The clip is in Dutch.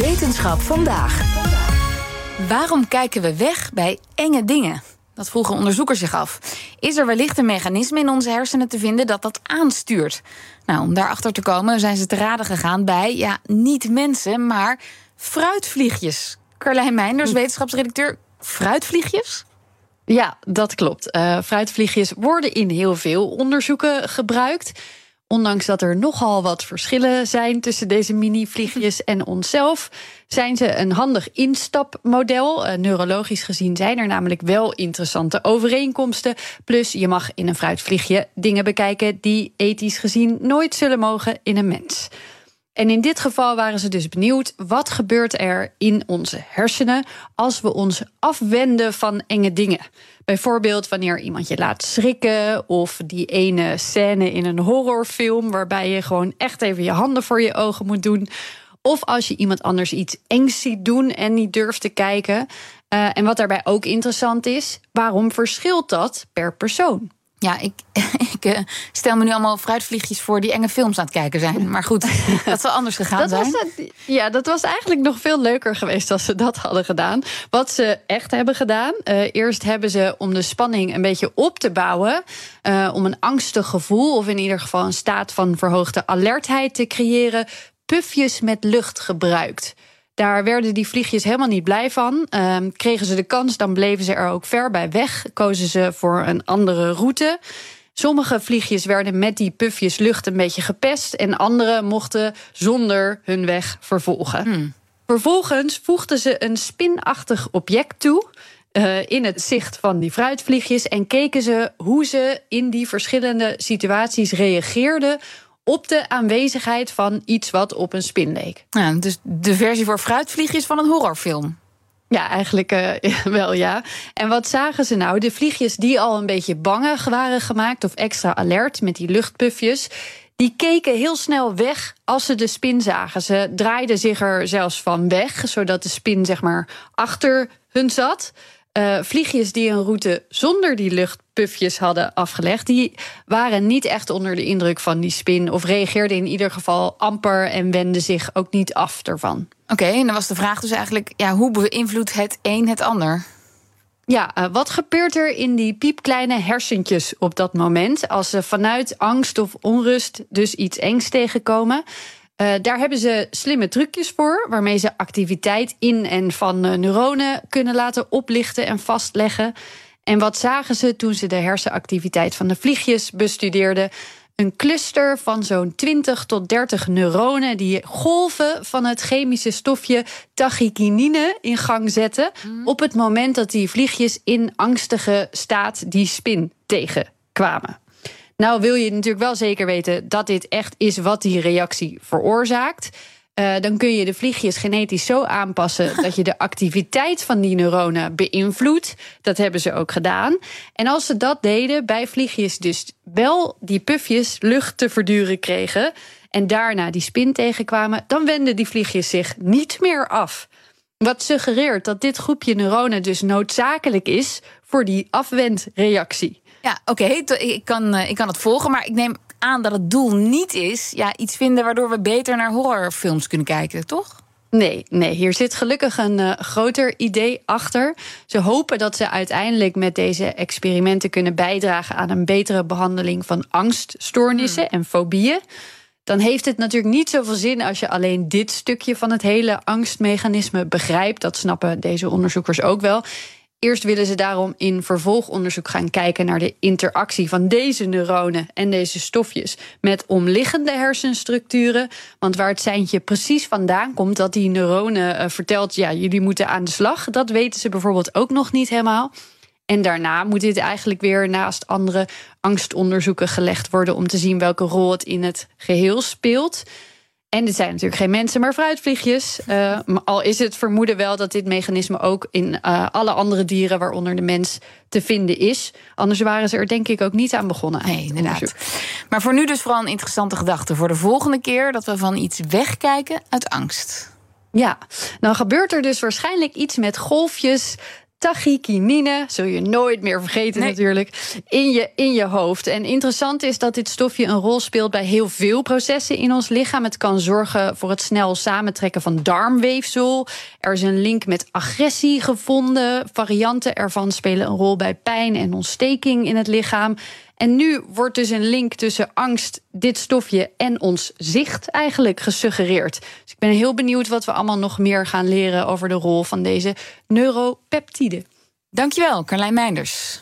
Wetenschap vandaag. Waarom kijken we weg bij enge dingen? Dat vroegen onderzoekers zich af. Is er wellicht een mechanisme in onze hersenen te vinden dat dat aanstuurt? Nou, om daarachter te komen zijn ze te raden gegaan bij, ja, niet mensen, maar fruitvliegjes. Carlijn Meinders, wetenschapsredacteur. Fruitvliegjes? Ja, dat klopt. Uh, fruitvliegjes worden in heel veel onderzoeken gebruikt. Ondanks dat er nogal wat verschillen zijn tussen deze mini-vliegjes en onszelf, zijn ze een handig instapmodel. Uh, neurologisch gezien zijn er namelijk wel interessante overeenkomsten. Plus, je mag in een fruitvliegje dingen bekijken die ethisch gezien nooit zullen mogen in een mens. En in dit geval waren ze dus benieuwd wat gebeurt er in onze hersenen als we ons afwenden van enge dingen. Bijvoorbeeld wanneer iemand je laat schrikken of die ene scène in een horrorfilm waarbij je gewoon echt even je handen voor je ogen moet doen. Of als je iemand anders iets engs ziet doen en niet durft te kijken. Uh, en wat daarbij ook interessant is, waarom verschilt dat per persoon? Ja, ik, ik uh, stel me nu allemaal fruitvliegjes voor die enge films aan het kijken zijn. Maar goed, dat zal anders gegaan dat zijn. Was, ja, dat was eigenlijk nog veel leuker geweest als ze dat hadden gedaan. Wat ze echt hebben gedaan. Uh, eerst hebben ze om de spanning een beetje op te bouwen. Uh, om een angstig gevoel, of in ieder geval een staat van verhoogde alertheid te creëren. Pufjes met lucht gebruikt. Daar werden die vliegjes helemaal niet blij van. Uh, kregen ze de kans, dan bleven ze er ook ver bij weg. Kozen ze voor een andere route. Sommige vliegjes werden met die pufjes lucht een beetje gepest. En andere mochten zonder hun weg vervolgen. Hmm. Vervolgens voegden ze een spinachtig object toe. Uh, in het zicht van die fruitvliegjes. En keken ze hoe ze in die verschillende situaties reageerden op de aanwezigheid van iets wat op een spin leek. Ja, dus de versie voor fruitvliegjes van een horrorfilm. Ja, eigenlijk uh, wel ja. En wat zagen ze nou? De vliegjes die al een beetje bangig waren gemaakt of extra alert met die luchtpufjes. Die keken heel snel weg als ze de spin zagen. Ze draaiden zich er zelfs van weg, zodat de spin zeg maar achter hun zat. Uh, vliegjes die een route zonder die luchtpufjes hadden afgelegd, die waren niet echt onder de indruk van die spin of reageerden in ieder geval amper en wenden zich ook niet af ervan. Oké, en dan was de vraag dus eigenlijk, ja, hoe beïnvloedt het een het ander? Ja, uh, wat gebeurt er in die piepkleine hersentjes op dat moment als ze vanuit angst of onrust dus iets engs tegenkomen? Uh, daar hebben ze slimme trucjes voor, waarmee ze activiteit in en van uh, neuronen kunnen laten oplichten en vastleggen. En wat zagen ze toen ze de hersenactiviteit van de vliegjes bestudeerden? Een cluster van zo'n 20 tot 30 neuronen die golven van het chemische stofje tachykinine in gang zetten. Mm. op het moment dat die vliegjes in angstige staat die spin tegenkwamen. Nou wil je natuurlijk wel zeker weten dat dit echt is wat die reactie veroorzaakt. Uh, dan kun je de vliegjes genetisch zo aanpassen dat je de activiteit van die neuronen beïnvloedt. Dat hebben ze ook gedaan. En als ze dat deden bij vliegjes, dus wel die pufjes lucht te verduren kregen en daarna die spin tegenkwamen, dan wenden die vliegjes zich niet meer af. Wat suggereert dat dit groepje neuronen dus noodzakelijk is voor die afwendreactie. Ja, oké, ik, kan, eh, ik kan het volgen, maar ik neem aan dat het doel niet is ja, iets vinden waardoor we beter naar horrorfilms kunnen kijken, toch? Nee, nee, hier zit gelukkig een uh, groter idee achter. Ze hopen dat ze uiteindelijk met deze experimenten kunnen bijdragen aan een betere behandeling van angststoornissen hmm. en fobieën. Dan heeft het natuurlijk niet zoveel zin als je alleen dit stukje van het hele angstmechanisme begrijpt. Dat snappen deze onderzoekers ook wel. Eerst willen ze daarom in vervolgonderzoek gaan kijken naar de interactie van deze neuronen en deze stofjes met omliggende hersenstructuren. Want waar het seintje precies vandaan komt dat die neuronen uh, vertelt, ja, jullie moeten aan de slag, dat weten ze bijvoorbeeld ook nog niet helemaal. En daarna moet dit eigenlijk weer naast andere angstonderzoeken gelegd worden om te zien welke rol het in het geheel speelt. En dit zijn natuurlijk geen mensen, maar fruitvliegjes. Uh, al is het vermoeden wel dat dit mechanisme ook in uh, alle andere dieren, waaronder de mens, te vinden is. Anders waren ze er denk ik ook niet aan begonnen. Nee, inderdaad. Maar voor nu dus vooral een interessante gedachte. Voor de volgende keer dat we van iets wegkijken uit angst. Ja, dan gebeurt er dus waarschijnlijk iets met golfjes tachykinine, zul je nooit meer vergeten natuurlijk, in je, in je hoofd. En interessant is dat dit stofje een rol speelt bij heel veel processen in ons lichaam. Het kan zorgen voor het snel samentrekken van darmweefsel. Er is een link met agressie gevonden. Varianten ervan spelen een rol bij pijn en ontsteking in het lichaam. En nu wordt dus een link tussen angst, dit stofje en ons zicht eigenlijk gesuggereerd. Dus ik ben heel benieuwd wat we allemaal nog meer gaan leren over de rol van deze neuropeptide. Dankjewel, Carlijn Meinders.